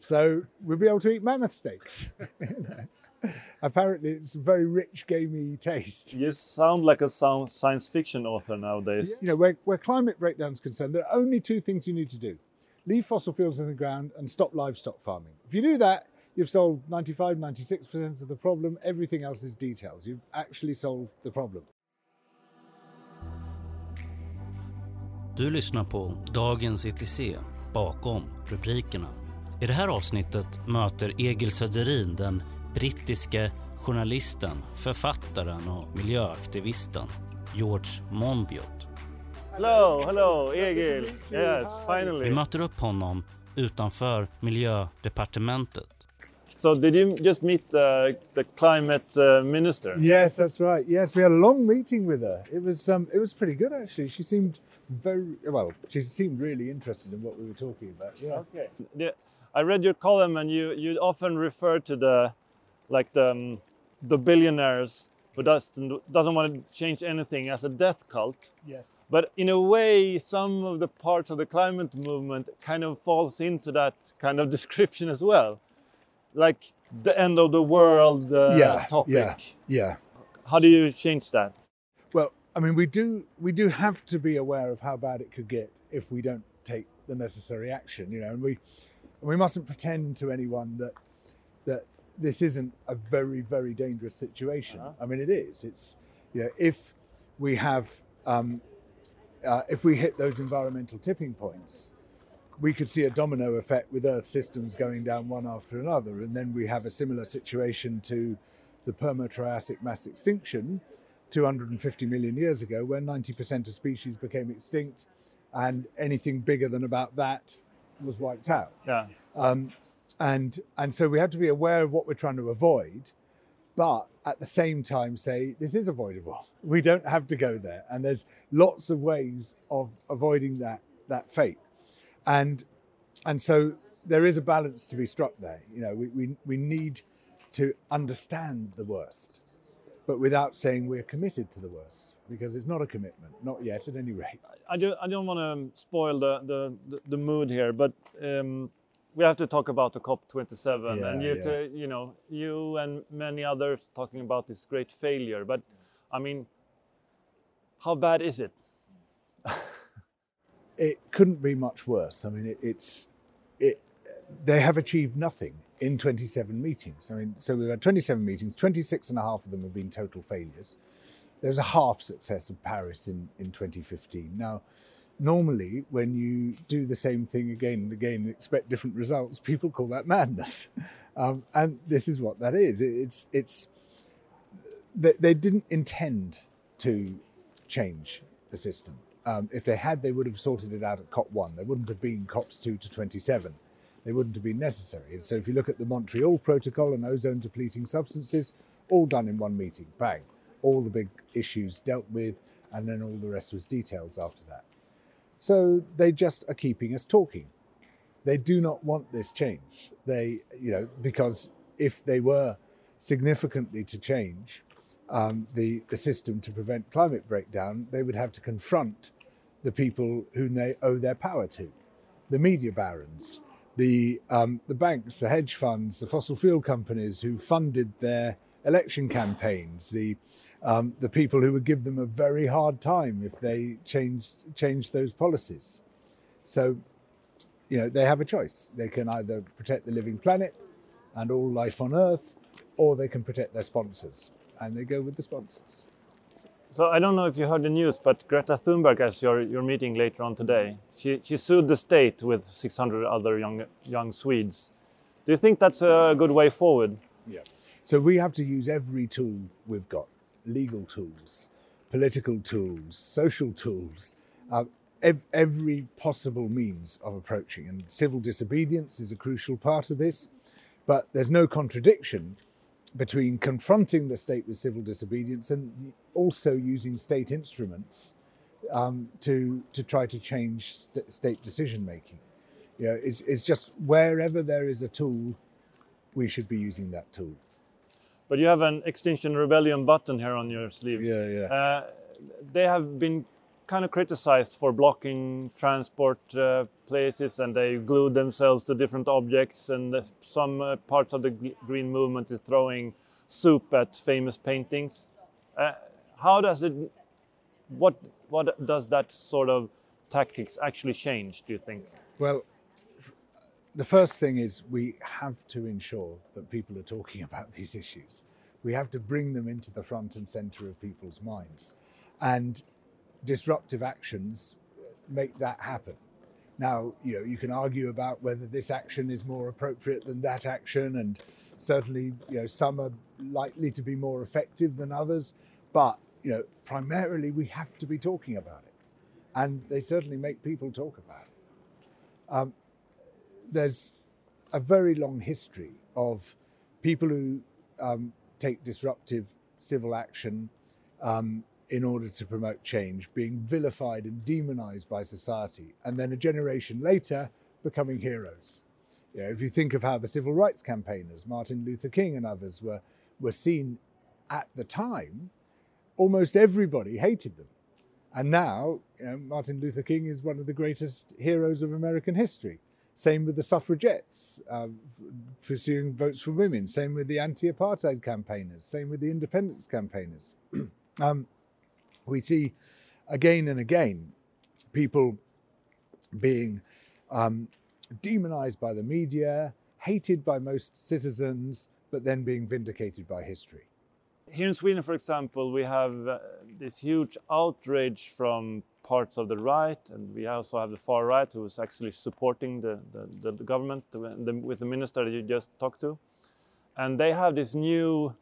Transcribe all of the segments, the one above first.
So we'll be able to eat mammoth steaks. Apparently, it's a very rich, gamey taste. You sound like a sound science fiction author nowadays. You know, where, where climate breakdown is concerned, there are only two things you need to do leave fossil fuels in the ground and stop livestock farming. If you do that, you've solved 95, 96% of the problem. Everything else is details. You've actually solved the problem. Du lyssnar på Dagens ETC, bakom rubrikerna. I det här avsnittet möter Egil Söderin den brittiske journalisten, författaren och miljöaktivisten George Monbiot. Hello, hello, Egil. Yes, Vi finally. möter upp honom utanför miljödepartementet. So did you just meet the, the climate uh, minister? Yes, that's right. Yes, we had a long meeting with her. It was um, it was pretty good actually. She seemed very well. She seemed really interested in what we were talking about. Yeah. Okay. The, I read your column, and you you often refer to the like the um, the billionaires who doesn't doesn't want to change anything as a death cult. Yes. But in a way, some of the parts of the climate movement kind of falls into that kind of description as well, like the end of the world uh, yeah. topic. Yeah. Yeah. How do you change that? Well, I mean, we do we do have to be aware of how bad it could get if we don't take the necessary action. You know, and we and we mustn't pretend to anyone that that this isn't a very very dangerous situation. Uh-huh. I mean, it is. It's you know, if we have um, uh, if we hit those environmental tipping points, we could see a domino effect with Earth systems going down one after another, and then we have a similar situation to the Permo-Triassic mass extinction 250 million years ago, when 90% of species became extinct, and anything bigger than about that was wiped out. Yeah. Um, and and so we have to be aware of what we're trying to avoid, but at the same time say this is avoidable. We don't have to go there, and there's lots of ways of avoiding that that fate, and and so there is a balance to be struck there. You know, we we, we need to understand the worst, but without saying we're committed to the worst, because it's not a commitment, not yet at any rate. I, do, I don't want to spoil the, the, the, the mood here, but um, we have to talk about the COP27, and you, yeah. t- you know, you and many others talking about this great failure. But I mean, how bad is it? it couldn't be much worse. I mean, it, it's it. They have achieved nothing in 27 meetings. I mean, so we've had 27 meetings. 26 and a half of them have been total failures. There was a half success of Paris in in 2015. Now, normally when you do the same thing again and again and expect different results, people call that madness. Um, and this is what that is. It, it's it's they, they didn't intend to change the system. Um, if they had, they would have sorted it out at COP1. There wouldn't have been COPs 2 to 27. They wouldn't have been necessary. And so if you look at the Montreal Protocol and ozone depleting substances, all done in one meeting, bang. All the big issues dealt with, and then all the rest was details after that. So they just are keeping us talking. They do not want this change. They, you know, because if they were significantly to change um, the, the system to prevent climate breakdown, they would have to confront the people whom they owe their power to the media barons, the, um, the banks, the hedge funds, the fossil fuel companies who funded their election campaigns, the, um, the people who would give them a very hard time if they changed, changed those policies. So, you know, they have a choice. They can either protect the living planet and all life on Earth, or they can protect their sponsors. And they go with the sponsors. So I don't know if you heard the news, but Greta Thunberg, as you're, you're meeting later on today, she, she sued the state with 600 other young, young Swedes. Do you think that's a good way forward? Yeah. So we have to use every tool we've got legal tools, political tools, social tools, uh, ev- every possible means of approaching. And civil disobedience is a crucial part of this. But there's no contradiction between confronting the state with civil disobedience and also using state instruments um, to, to try to change st- state decision making. You know, it's, it's just wherever there is a tool, we should be using that tool. But you have an Extinction Rebellion button here on your sleeve. Yeah, yeah. Uh, they have been kind of criticized for blocking transport uh, places and they glue themselves to different objects and the, some uh, parts of the green movement is throwing soup at famous paintings uh, how does it what what does that sort of tactics actually change do you think well the first thing is we have to ensure that people are talking about these issues we have to bring them into the front and center of people's minds and disruptive actions make that happen. Now, you know, you can argue about whether this action is more appropriate than that action, and certainly, you know, some are likely to be more effective than others. But you know, primarily, we have to be talking about it, and they certainly make people talk about it. Um, there's a very long history of people who um, take disruptive civil action um, in order to promote change, being vilified and demonized by society, and then a generation later becoming heroes. You know, if you think of how the civil rights campaigners, Martin Luther King and others, were, were seen at the time, almost everybody hated them. And now, Martin Luther King is one of the greatest heroes of American history. Same with the suffragettes uh, pursuing votes for women. Same with the anti apartheid campaigners. Same with the independence campaigners. um, we see again and again people being um, demonized by the media, hated by most citizens, but then being vindicated by history. Here in Sweden, for example, we have uh, this huge outrage from parts of the right, and we also have the far right who is actually supporting the, the, the government the, with the minister you just talked to. And they have this new,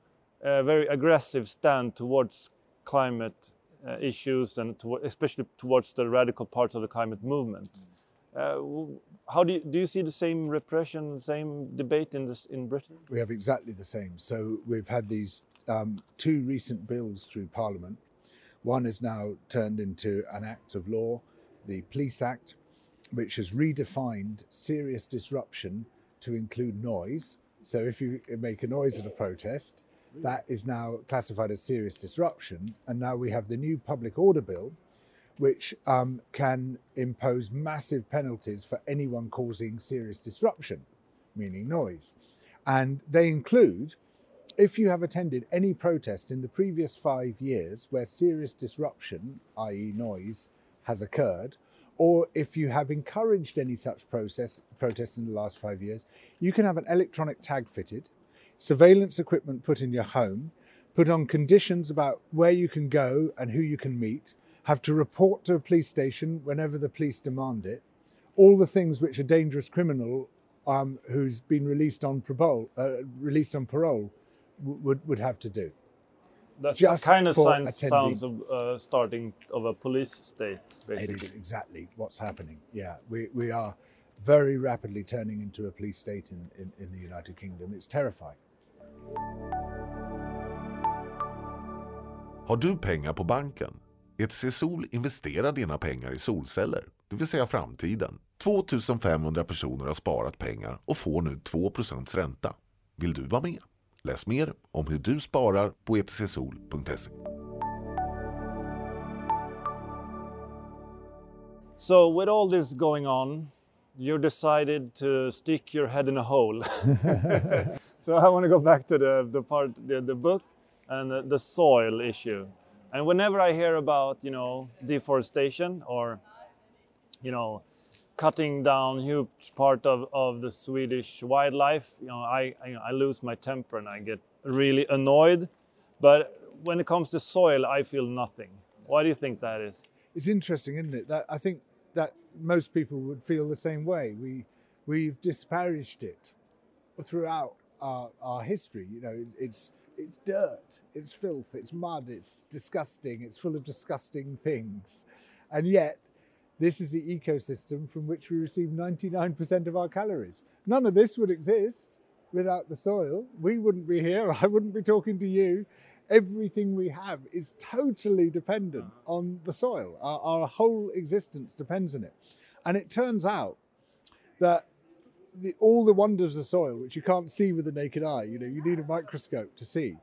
uh, very aggressive stand towards climate uh, issues and to, especially towards the radical parts of the climate movement. Uh, how do you, do you see the same repression, same debate in this in Britain? We have exactly the same. So we've had these um, two recent bills through Parliament. One is now turned into an act of law, the Police Act, which has redefined serious disruption to include noise. So if you make a noise at a protest, that is now classified as serious disruption. And now we have the new public order bill, which um, can impose massive penalties for anyone causing serious disruption, meaning noise. And they include if you have attended any protest in the previous five years where serious disruption, i.e., noise, has occurred, or if you have encouraged any such process, protest in the last five years, you can have an electronic tag fitted surveillance equipment put in your home, put on conditions about where you can go and who you can meet, have to report to a police station whenever the police demand it, all the things which a dangerous criminal um, who's been released on parole, uh, released on parole would, would have to do. That kind of sounds, sounds of uh, starting of a police state, basically. It is exactly what's happening. Yeah, we, we are very rapidly turning into a police state in, in, in the United Kingdom. It's terrifying. Har du pengar på banken? ETC Sol investerar dina pengar i solceller, det vill säga framtiden. 2500 personer har sparat pengar och får nu 2 ränta. Vill du vara med? Läs mer om hur du sparar på etcsol.se. So with all this going on, you decided to stick your head in a hole. so I want to go back to the, the part, the, the book and the, the soil issue. And whenever I hear about, you know, deforestation or, you know, cutting down huge part of, of the Swedish wildlife, you know, I, I, I lose my temper and I get really annoyed. But when it comes to soil, I feel nothing. Why do you think that is? It's interesting, isn't it? That I think that most people would feel the same way. We we've disparaged it throughout our, our history. You know, it's it's dirt, it's filth, it's mud, it's disgusting, it's full of disgusting things, and yet this is the ecosystem from which we receive 99% of our calories. None of this would exist without the soil. We wouldn't be here. I wouldn't be talking to you. Everything we have is totally dependent uh-huh. on the soil. Our, our whole existence depends on it. And it turns out that the, all the wonders of soil, which you can't see with the naked eye, you know, you need a microscope to see.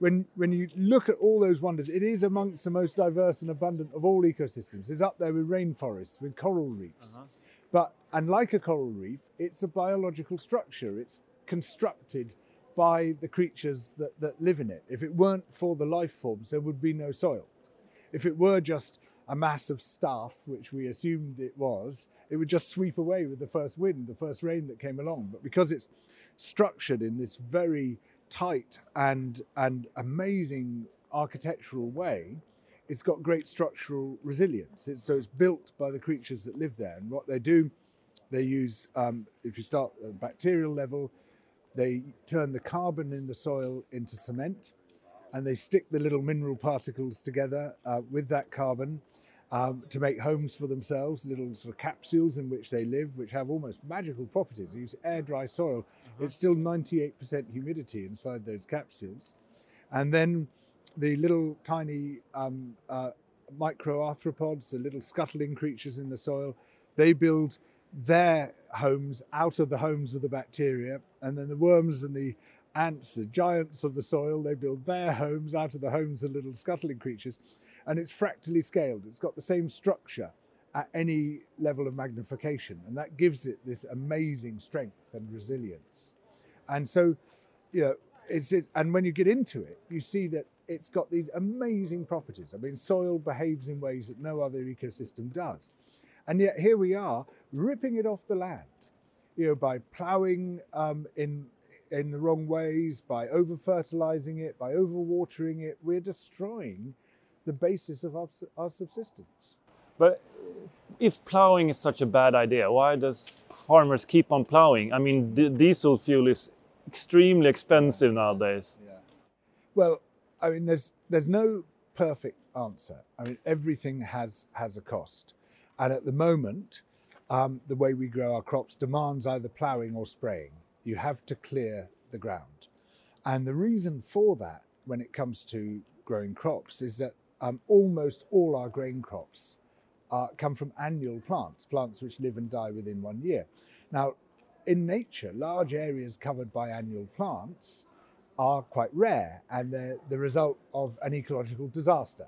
When, when you look at all those wonders, it is amongst the most diverse and abundant of all ecosystems. It's up there with rainforests, with coral reefs. Uh-huh. But, and like a coral reef, it's a biological structure. It's constructed by the creatures that, that live in it. If it weren't for the life forms, there would be no soil. If it were just a mass of stuff, which we assumed it was, it would just sweep away with the first wind, the first rain that came along. But because it's structured in this very tight and, and amazing architectural way, it's got great structural resilience. It's, so it's built by the creatures that live there. And what they do, they use, um, if you start at a bacterial level, they turn the carbon in the soil into cement and they stick the little mineral particles together uh, with that carbon um, to make homes for themselves, little sort of capsules in which they live, which have almost magical properties. They use air dry soil. It's still 98% humidity inside those capsules. And then the little tiny um, uh, microarthropods, the little scuttling creatures in the soil, they build their homes out of the homes of the bacteria. And then the worms and the ants, the giants of the soil, they build their homes out of the homes of little scuttling creatures. And it's fractally scaled. It's got the same structure at any level of magnification. And that gives it this amazing strength and resilience. And so, you know, it's, it's and when you get into it, you see that it's got these amazing properties. I mean, soil behaves in ways that no other ecosystem does. And yet here we are ripping it off the land, you know, by ploughing um, in in the wrong ways, by over fertilizing it, by overwatering it. We're destroying the basis of our, our subsistence. But if plowing is such a bad idea, why does farmers keep on plowing? I mean, d- diesel fuel is extremely expensive nowadays. Yeah. Well, I mean, there's there's no perfect answer. I mean, everything has has a cost, and at the moment, um, the way we grow our crops demands either ploughing or spraying. You have to clear the ground, and the reason for that, when it comes to growing crops, is that um, almost all our grain crops uh, come from annual plants, plants which live and die within one year. Now, in nature, large areas covered by annual plants are quite rare and they're the result of an ecological disaster,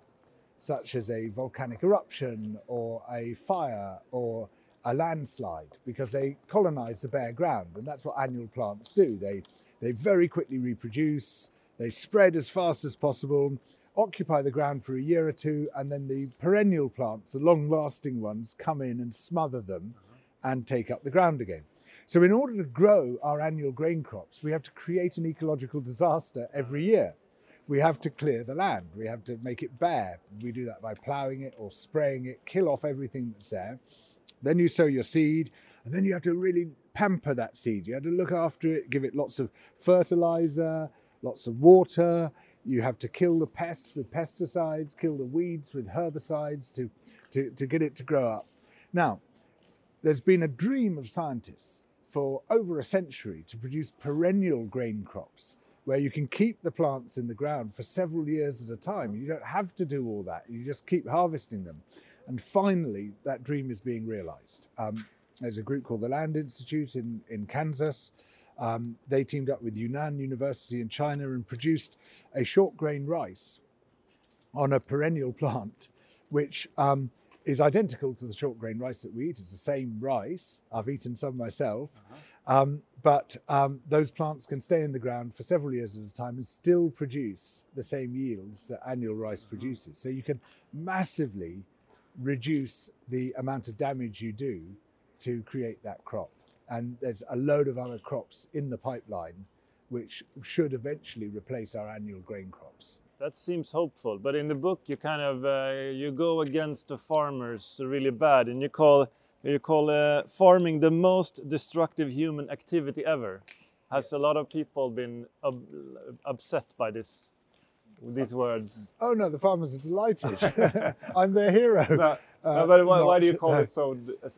such as a volcanic eruption or a fire or a landslide, because they colonize the bare ground. And that's what annual plants do. They, they very quickly reproduce, they spread as fast as possible, occupy the ground for a year or two, and then the perennial plants, the long lasting ones, come in and smother them and take up the ground again. So, in order to grow our annual grain crops, we have to create an ecological disaster every year. We have to clear the land, we have to make it bare. We do that by ploughing it or spraying it, kill off everything that's there. Then you sow your seed, and then you have to really pamper that seed. You have to look after it, give it lots of fertilizer, lots of water. You have to kill the pests with pesticides, kill the weeds with herbicides to, to, to get it to grow up. Now, there's been a dream of scientists for over a century to produce perennial grain crops where you can keep the plants in the ground for several years at a time. You don't have to do all that, you just keep harvesting them. And finally, that dream is being realized. Um, there's a group called the Land Institute in, in Kansas. Um, they teamed up with Yunnan University in China and produced a short grain rice on a perennial plant, which um, is identical to the short grain rice that we eat. It's the same rice. I've eaten some myself. Um, but um, those plants can stay in the ground for several years at a time and still produce the same yields that annual rice produces. So you can massively reduce the amount of damage you do to create that crop. And there's a load of other crops in the pipeline which should eventually replace our annual grain crops. That seems hopeful, but in the book you kind of uh, you go against the farmers really bad, and you call you call uh, farming the most destructive human activity ever. Has Yes. a lot of people been upset by this these words? Oh no, the farmers are delighted. I'm their hero. No, Uh, no, but why, why do you call no. it so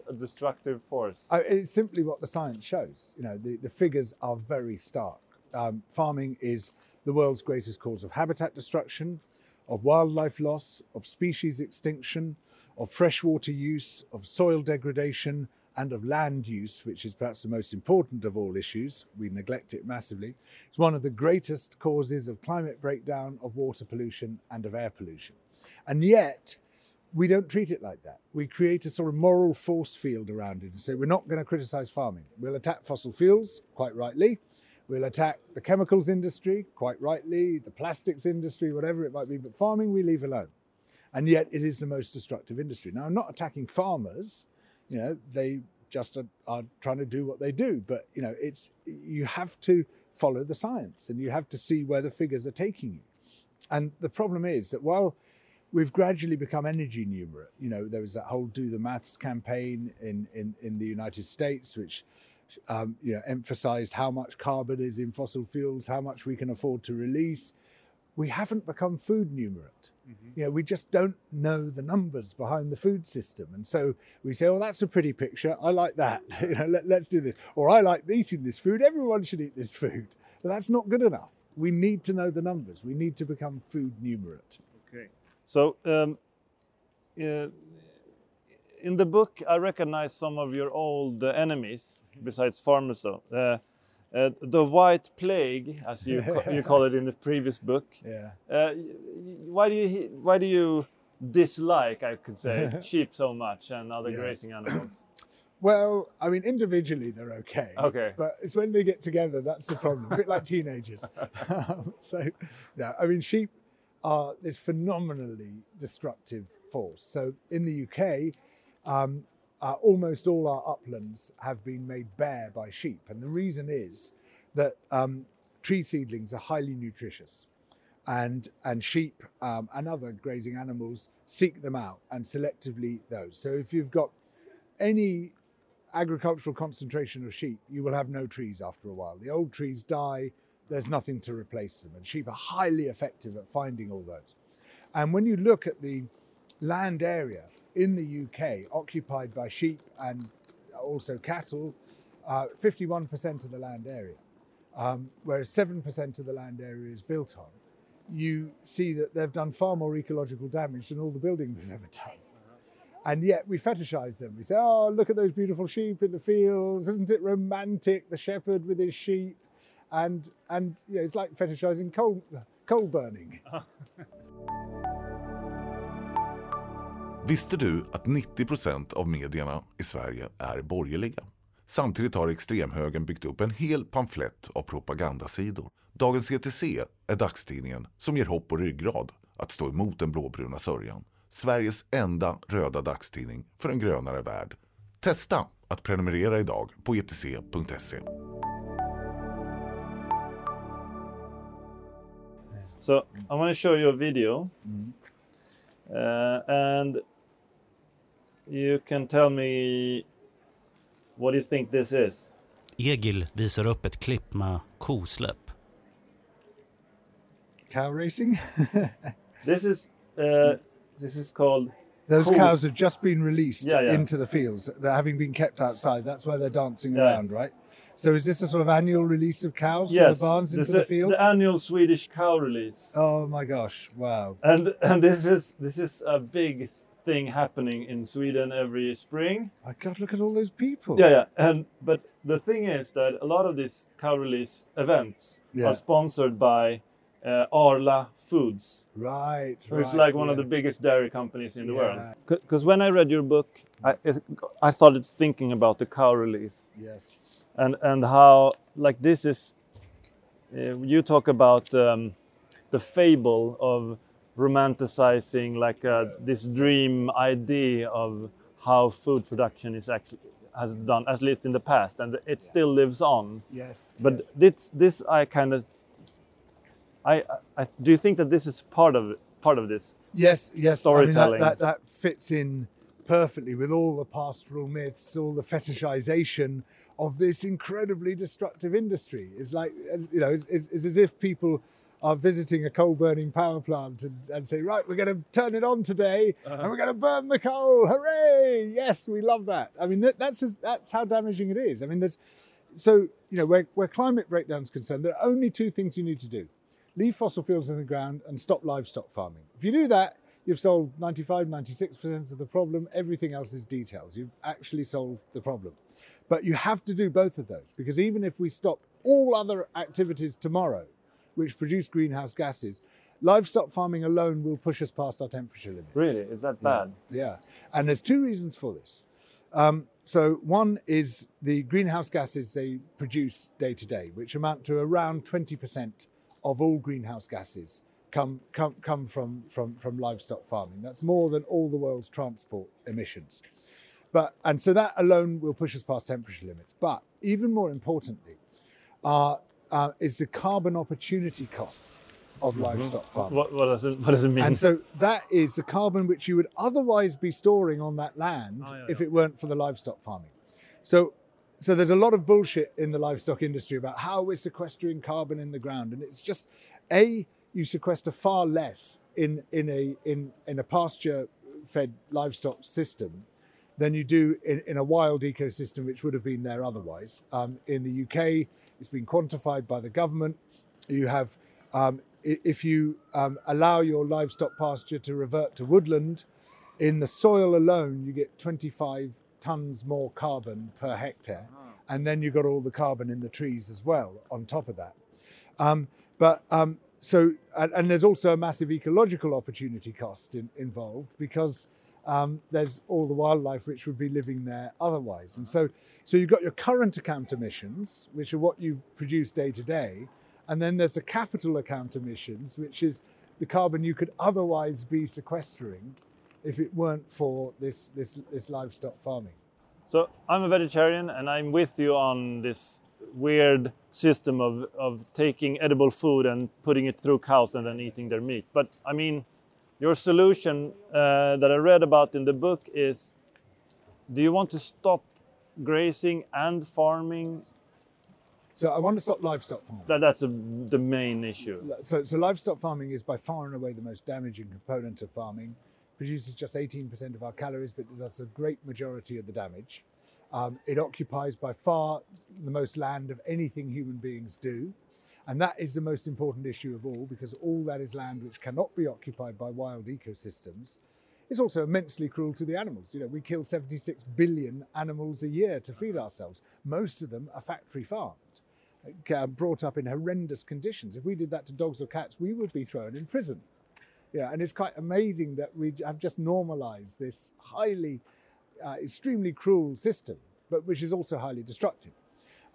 a destructive force? I- It's simply what the science shows. You know, the, the figures are very stark. Um, farming is the world's greatest cause of habitat destruction, of wildlife loss, of species extinction, of freshwater use, of soil degradation, and of land use, which is perhaps the most important of all issues. We neglect it massively. It's one of the greatest causes of climate breakdown, of water pollution, and of air pollution. And yet, we don't treat it like that. We create a sort of moral force field around it and say we're not going to criticize farming. We'll attack fossil fuels, quite rightly. We'll attack the chemicals industry, quite rightly, the plastics industry, whatever it might be, but farming we leave alone. And yet it is the most destructive industry. Now, I'm not attacking farmers, you know, they just are, are trying to do what they do, but, you know, it's, you have to follow the science and you have to see where the figures are taking you. And the problem is that while we've gradually become energy numerate, you know, there was that whole do the maths campaign in, in, in the United States, which um, you know, emphasized how much carbon is in fossil fuels, how much we can afford to release. We haven't become food numerate. Mm-hmm. You know, we just don't know the numbers behind the food system, and so we say, "Oh, that's a pretty picture. I like that. you know, let, let's do this." Or I like eating this food. Everyone should eat this food. But that's not good enough. We need to know the numbers. We need to become food numerate. Okay. So um, uh, in the book, I recognize some of your old uh, enemies, besides farmers, though. Uh, uh, the white plague, as you ca you call it in the previous book. Yeah. Uh, why do you why do you dislike, I could say, sheep so much and other yeah. grazing animals? Well, I mean, individually they're okay. Okay. But it's when they get together that's the problem. A bit like teenagers. so, yeah, I mean, sheep are this phenomenally destructive force. So in the UK, um, uh, almost all our uplands have been made bare by sheep. And the reason is that um, tree seedlings are highly nutritious. And, and sheep um, and other grazing animals seek them out and selectively those. So if you've got any agricultural concentration of sheep, you will have no trees after a while. The old trees die, there's nothing to replace them. And sheep are highly effective at finding all those. And when you look at the land area in the UK occupied by sheep and also cattle, uh, 51% of the land area, um, whereas 7% of the land area is built on, you see that they've done far more ecological damage than all the building we've ever done. And yet we fetishize them. We say, oh, look at those beautiful sheep in the fields. Isn't it romantic? The shepherd with his sheep. And, and you know, it's like fetishizing coal, coal burning. Visste du att 90% av medierna i Sverige är borgerliga? Samtidigt har extremhögern byggt upp en hel pamflett av propagandasidor. Dagens ETC är dagstidningen som ger hopp och ryggrad att stå emot den blåbruna sörjan. Sveriges enda röda dagstidning för en grönare värld. Testa att prenumerera idag på etc.se. So I want to show you a video. Mm. Uh, and You can tell me what do you think this is? Egil visar upp ett klipp med kosläpp. Cow racing? this is uh, this is called those cows. cows have just been released yeah, yeah. into the fields. They're having been kept outside. That's why they're dancing yeah. around, right? So is this a sort of annual release of cows yes, from the barns into the fields? The annual Swedish cow release. Oh my gosh! Wow. And and this is this is a big thing happening in Sweden every spring. My God, look at all those people. Yeah, yeah. And but the thing is that a lot of these cow release events yeah. are sponsored by uh, Arla Foods. Right. Who's right, like one yeah. of the biggest dairy companies in the yeah. world. Because when I read your book, I I started thinking about the cow release. Yes. And and how like this is. Uh, you talk about um, the fable of romanticizing like uh, this dream idea of how food production is actually has done at least in the past and it yeah. still lives on yes but yes. this this i kind of I, I do you think that this is part of part of this yes yes storytelling I mean, that, that, that fits in perfectly with all the pastoral myths all the fetishization of this incredibly destructive industry it's like you know it's, it's, it's as if people are visiting a coal burning power plant and, and say, right, we're going to turn it on today uh-huh. and we're going to burn the coal. Hooray! Yes, we love that. I mean, that, that's, that's how damaging it is. I mean, there's, so, you know, where, where climate breakdown is concerned, there are only two things you need to do leave fossil fuels in the ground and stop livestock farming. If you do that, you've solved 95, 96% of the problem. Everything else is details. You've actually solved the problem. But you have to do both of those because even if we stop all other activities tomorrow, which produce greenhouse gases, livestock farming alone will push us past our temperature limits. Really? Is that bad? Yeah. And there's two reasons for this. Um, so, one is the greenhouse gases they produce day to day, which amount to around 20% of all greenhouse gases come, come, come from, from, from livestock farming. That's more than all the world's transport emissions. But, and so that alone will push us past temperature limits. But even more importantly, uh, uh, is the carbon opportunity cost of livestock farming. What, what, does it, what does it mean? And so that is the carbon which you would otherwise be storing on that land Oh, yeah, if yeah. it weren't for the livestock farming. So, so there's a lot of bullshit in the livestock industry about how we're sequestering carbon in the ground, and it's just a you sequester far less in in a in in a pasture fed livestock system than you do in, in a wild ecosystem which would have been there otherwise. Um, in the UK, it's been quantified by the government. You have, um, if you um, allow your livestock pasture to revert to woodland, in the soil alone, you get 25 tons more carbon per hectare. And then you've got all the carbon in the trees as well on top of that. Um, but um, so, and, and there's also a massive ecological opportunity cost in, involved because um, there's all the wildlife which would be living there otherwise. And so, so you've got your current account emissions, which are what you produce day to day, and then there's the capital account emissions, which is the carbon you could otherwise be sequestering if it weren't for this this, this livestock farming. So I'm a vegetarian and I'm with you on this weird system of, of taking edible food and putting it through cows and then eating their meat. But I mean, your solution uh, that I read about in the book is do you want to stop grazing and farming? So I want to stop livestock farming. That, that's a, the main issue. So, so livestock farming is by far and away the most damaging component of farming. Produces just 18% of our calories, but it does a great majority of the damage. Um, it occupies by far the most land of anything human beings do. And that is the most important issue of all because all that is land which cannot be occupied by wild ecosystems. It's also immensely cruel to the animals. You know, we kill 76 billion animals a year to feed ourselves. Most of them are factory farmed, uh, brought up in horrendous conditions. If we did that to dogs or cats, we would be thrown in prison. Yeah, and it's quite amazing that we have just normalized this highly, uh, extremely cruel system, but which is also highly destructive.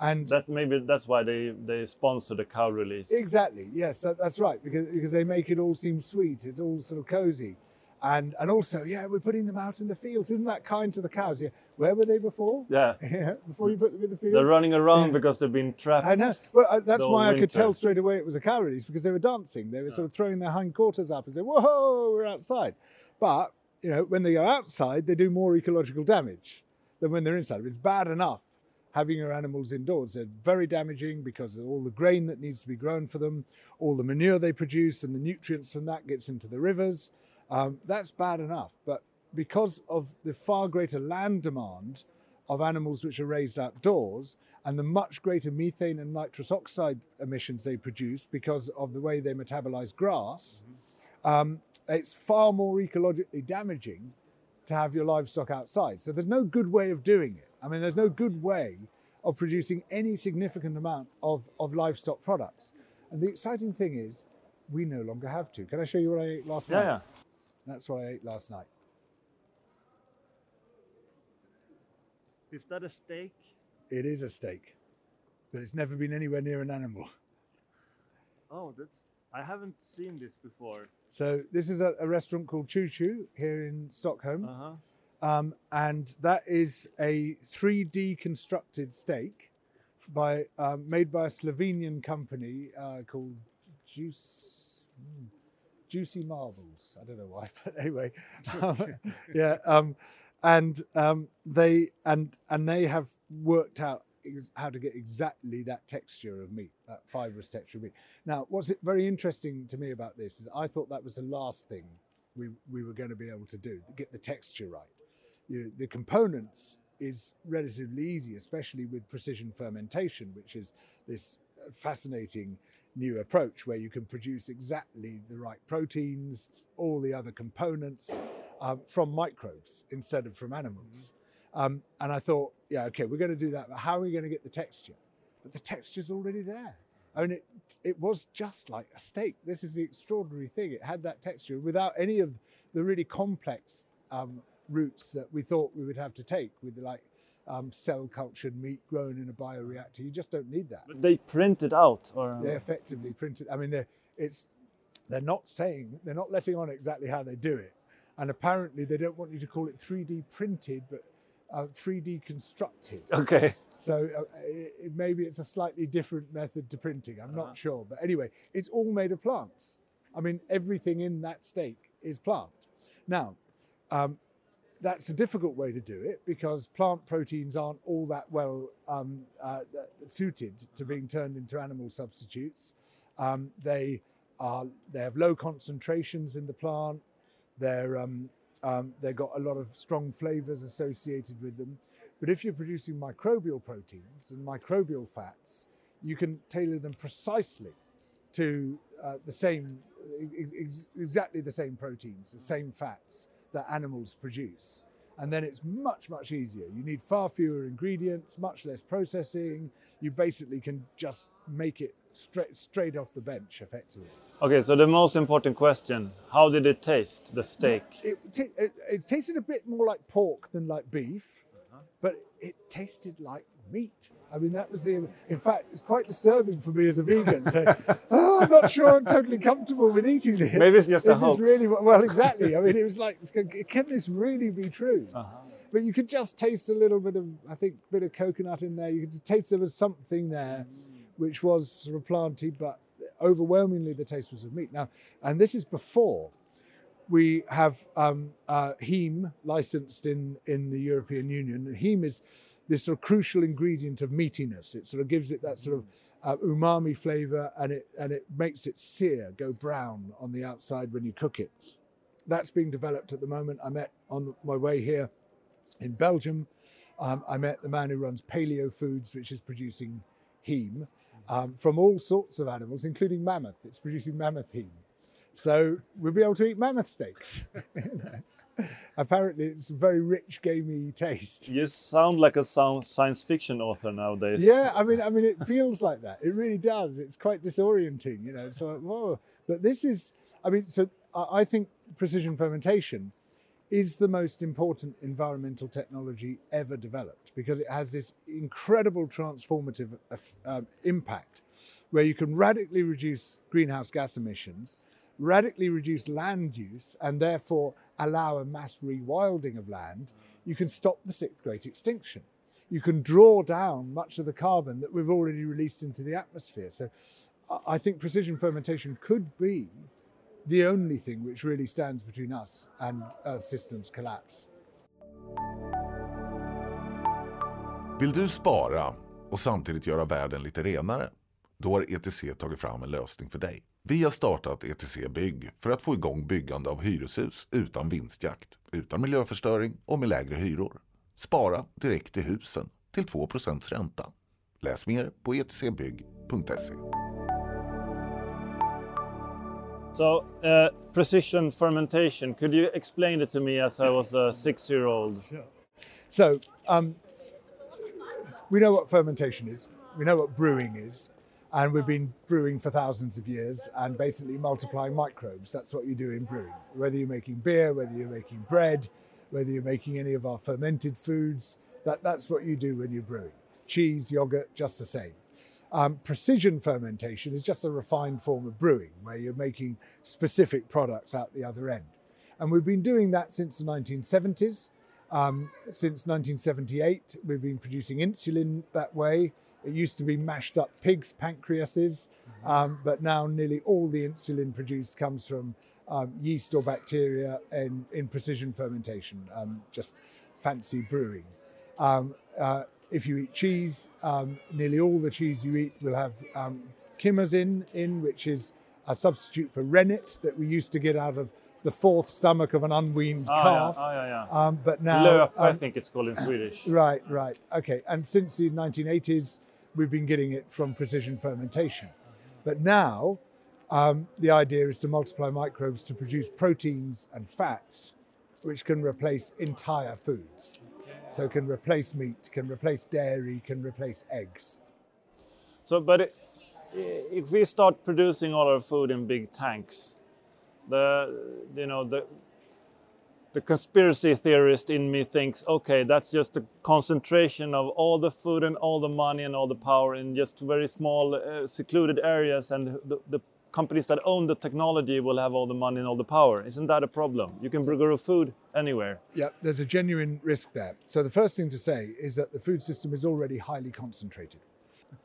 And That maybe that's why they, they sponsor the cow release. Exactly. Yes, that, that's right. Because because they make it all seem sweet. It's all sort of cozy, and and also yeah, we're putting them out in the fields. Isn't that kind to the cows? Yeah. Where were they before? Yeah, Yeah. Before you put them in the fields. they're running around Yeah. because they've been trapped. I know. Well, uh, that's why I could tell straight away it was a cow release because they were dancing. They were sort of throwing their hindquarters up and saying, "Whoa, we're outside." But you know, when they go outside, they do more ecological damage than when they're inside. It's bad enough having your animals indoors. They're very damaging because of all the grain that needs to be grown for them, all the manure they produce, and the nutrients from that gets into the rivers. Um, that's bad enough. But because of the far greater land demand of animals which are raised outdoors and the much greater methane and nitrous oxide emissions they produce because of the way they metabolize grass, um, it's far more ecologically damaging to have your livestock outside. So there's no good way of doing it. I mean, there's no good way of producing any significant amount of, of livestock products. And the exciting thing is, we no longer have to. Can I show you what I ate last yeah, night? yeah. That's what I ate last night. Is that a steak? It is a steak, but it's never been anywhere near an animal. Oh, that's. I haven't seen this before. So this is a, a restaurant called Choo Choo here in Stockholm, Uh huh. Um, and that is a 3D constructed steak by um, made by a Slovenian company uh, called Juice. hmm, Juicy Marbles. I don't know why, but anyway, um, yeah. Um, and um, they and and they have worked out how to get exactly that texture of meat, that fibrous texture of meat. Now, what's it very interesting to me about this is I thought that was the last thing we we were going to be able to do, get the texture right. You know, the components is relatively easy, especially with precision fermentation, which is this fascinating new approach where you can produce exactly the right proteins, all the other components um, from microbes instead of from animals. Um, and I thought, yeah, okay, we're going to do that, but how are we going to get the texture? But the texture's already there. I mean, it, it was just like a steak. This is the extraordinary thing. It had that texture without any of the really complex um, routes that we thought we would have to take with like um, cell cultured meat grown in a bioreactor. You just don't need that. But they print it out, or They effectively printed. I mean, they're, it's they're not saying they're not letting on exactly how they do it, and apparently they don't want you to call it 3D printed, but uh, 3D constructed. okay. So uh, it, it- maybe it's a slightly different method to printing. I'm not sure, but anyway, it's all made of plants. I mean, everything in that steak is plant. Now, um, that's a difficult way to do it because plant proteins aren't all that well um, uh, suited to being turned into animal substitutes. Um, they are they have low concentrations in the plant. They're um, um, they've got a lot of strong flavors associated with them. But if you're producing microbial proteins and microbial fats, you can tailor them precisely to uh, the same, ex- exactly the same proteins, the same fats that animals produce. And then it's much, much easier. You need far fewer ingredients, much less processing. You basically can just make it straight, straight off the bench effectively. Okay, so the most important question: How did it taste, the steak? It, it, it tasted a bit more like pork than like beef, uh-huh. but it tasted like meat. I mean, that was the. In fact, it's quite disturbing for me as a vegan. So, oh, I'm not sure I'm totally comfortable with eating this. Maybe it's just a this is hoax. really well, exactly. I mean, it was like, can this really be true? Uh-huh. But you could just taste a little bit of, I think, a bit of coconut in there. You could taste there was something there, which was sort of planty, but overwhelmingly the taste was of meat. Now, and this is before we have um, uh, heme licensed in, in the European Union. And heme is this sort of crucial ingredient of meatiness. It sort of gives it that sort of uh, umami flavor and it, and it makes it sear, go brown on the outside when you cook it. That's being developed at the moment. I met on my way here in Belgium. Um, I met the man who runs Paleo Foods, which is producing heme um, from all sorts of animals, including mammoth. It's producing mammoth heme. So we'll be able to eat mammoth steaks. Apparently, it's a very rich, gamey taste. You sound like a sound science fiction author nowadays. Yeah, I mean, I mean, it feels like that. It really does. It's quite disorienting, you know. It's like, whoa. But this is, I mean, so I I think precision fermentation is the most important environmental technology ever developed because it has this incredible transformative eff- um, impact where you can radically reduce greenhouse gas emissions, radically reduce land use, and therefore allow a mass rewilding of land. You can stop the sixth great extinction. You can draw down much of the carbon that we've already released into the atmosphere. So I- think precision fermentation could be the only thing which really stands between us and Earth system's collapse. Vill du spara och samtidigt göra världen lite renare? Då har ETC tagit fram en lösning för dig. Vi har startat ETC Bygg för att få igång byggande av hyreshus utan vinstjakt, utan miljöförstöring och med lägre hyror. Spara direkt i husen till 2% ränta. Läs mer på etcbygg.se. So, uh, precision fermentation. Could you explain it to me as I was a six-year-old? So, um, we know what fermentation is, we know what brewing is, and we've been brewing for thousands of years and basically multiplying microbes. That's what you do in brewing. Whether you're making beer, whether you're making bread, whether you're making any of our fermented foods, that, that's what you do when you're brewing. Cheese, yogurt, just the same. Um, precision fermentation is just a refined form of brewing where you're making specific products out the other end. And we've been doing that since the 1970s. Um, since 1978, we've been producing insulin that way. It used to be mashed up pigs' pancreases, um, but now nearly all the insulin produced comes from um, yeast or bacteria in, in precision fermentation, um, just fancy brewing. Um, uh, if you eat cheese, um, nearly all the cheese you eat will have um, chymosin in, which is a substitute for rennet that we used to get out of the fourth stomach of an unweaned Ah, calf. yeah, ah, yeah, yeah. Um, but now, Löp, I um, think it's called in Swedish. right, right, okay. And since the 1980s, we've been getting it from precision fermentation. But now, um, the idea is to multiply microbes to produce proteins and fats, which can replace entire foods. So can replace meat, can replace dairy, can replace eggs. So, but if we start producing all our food in big tanks, the you know the the conspiracy theorist in me thinks, okay, that's just a concentration of all the food and all the money and all the power in just very small, uh, secluded areas, and the, the, companies that own the technology will have all the money and all the power. Isn't that a problem? You can grow food anywhere. Yeah, there's a genuine risk there. So the first thing to say is that the food system is already highly concentrated.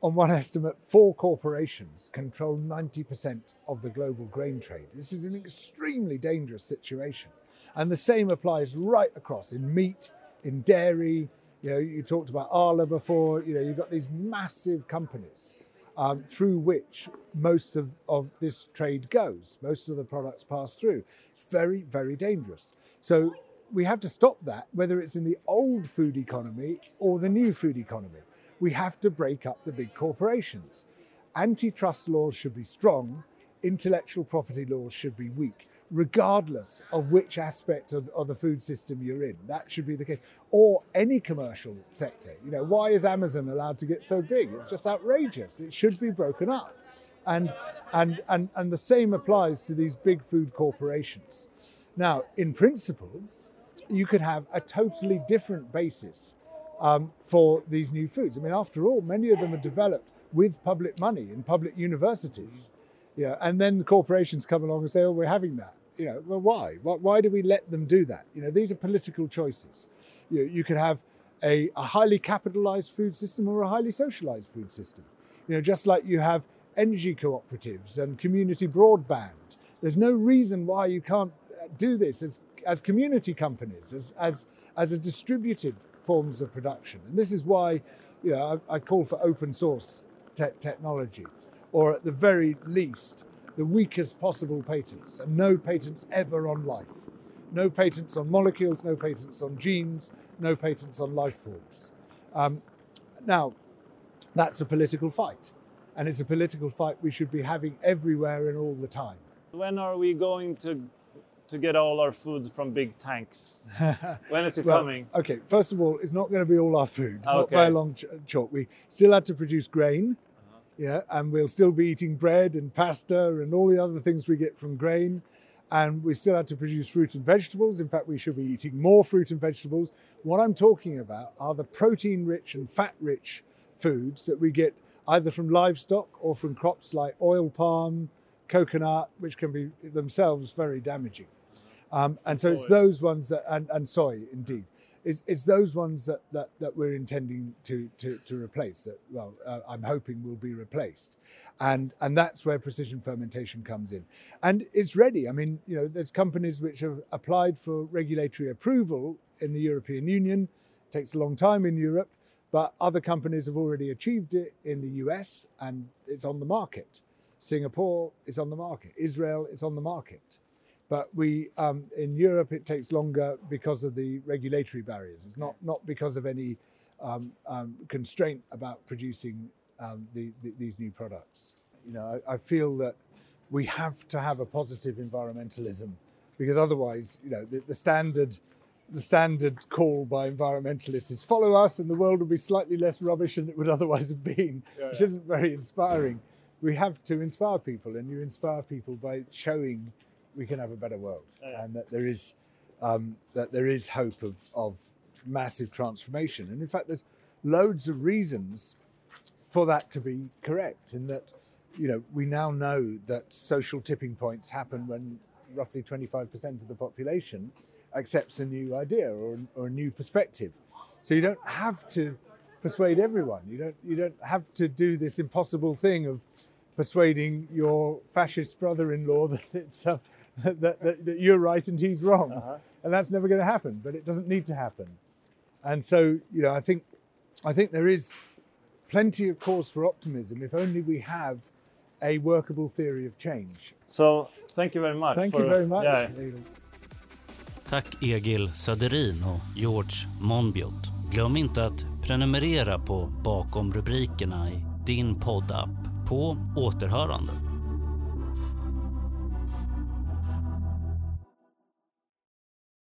On one estimate, four corporations control 90% of the global grain trade. This is an extremely dangerous situation. And the same applies right across in meat, in dairy. You know, you talked about Arla before. You know, you've got these massive companies um, through which most of, of this trade goes. Most of the products pass through. It's very, very dangerous. So we have to stop that, whether it's in the old food economy or the new food economy. We have to break up the big corporations. Antitrust laws should be strong, intellectual property laws should be weak regardless of which aspect of, of, the food system you're in. That should be the case. Or any commercial sector. You know, why is Amazon allowed to get so big? It's just outrageous. It should be broken up. And, and, and, and the same applies to these big food corporations. Now, in principle, you could have a totally different basis um, for these new foods. I mean, after all, many of them are developed with public money in public universities. Yeah, and then the corporations come along and say, "Oh, we're having that." You know, well, why? Why do we let them do that? You know, these are political choices. You, know, you could have a, a highly capitalized food system or a highly socialized food system. You know, just like you have energy cooperatives and community broadband. There's no reason why you can't uh, do this as, as community companies, as, as, as a distributed forms of production. And this is why you know, I, I call for open source te- technology, or at the very least, the weakest possible patents, and no patents ever on life. No patents on molecules, no patents on genes, no patents on life forms. Um, now, that's a political fight, and it's a political fight we should be having everywhere and all the time. When are we going to to get all our food from big tanks? when is it well, coming? Okay, first of all, it's not going to be all our food, okay. not by a long ch- chalk. We still had to produce grain, yeah, and we'll still be eating bread and pasta and all the other things we get from grain. And we still had to produce fruit and vegetables. In fact, we should be eating more fruit and vegetables. What I'm talking about are the protein rich and fat rich foods that we get either from livestock or from crops like oil palm, coconut, which can be themselves very damaging. Um, and so it's those ones that, and, and soy indeed it's, it's those ones that, that, that we're intending to, to, to replace that, well, uh, I'm hoping will be replaced. And, and that's where precision fermentation comes in. And it's ready. I mean, you know, there's companies which have applied for regulatory approval in the European Union. It takes a long time in Europe, but other companies have already achieved it in the US and it's on the market. Singapore is on the market. Israel is on the market. But we, um, in Europe, it takes longer because of the regulatory barriers. It's not, not because of any um, um, constraint about producing um, the, the, these new products. You know, I, I, feel that we have to have a positive environmentalism because otherwise, you know, the, the standard the standard call by environmentalists is follow us and the world will be slightly less rubbish than it would otherwise have been, yeah, which yeah. isn't very inspiring. We have to inspire people, and you inspire people by showing we can have a better world, yeah. and that there is um, that there is hope of of massive transformation. And in fact, there's loads of reasons for that to be correct. In that, you know, we now know that social tipping points happen when roughly 25% of the population accepts a new idea or, or a new perspective. So you don't have to persuade everyone. You don't you don't have to do this impossible thing of persuading your fascist brother-in-law that it's uh, that, that, that, you're right and he's wrong. Uh-huh. And that's never going to happen, but it doesn't need to happen. And so, you know, I think, I think there is plenty of cause for optimism if only we have a workable theory of change. So, thank you very much. Thank for, you very much. Yeah. Tack Egil Söderin och George Monbiot. Glöm inte att prenumerera på Bakom rubrikerna i din poddapp På återhörande.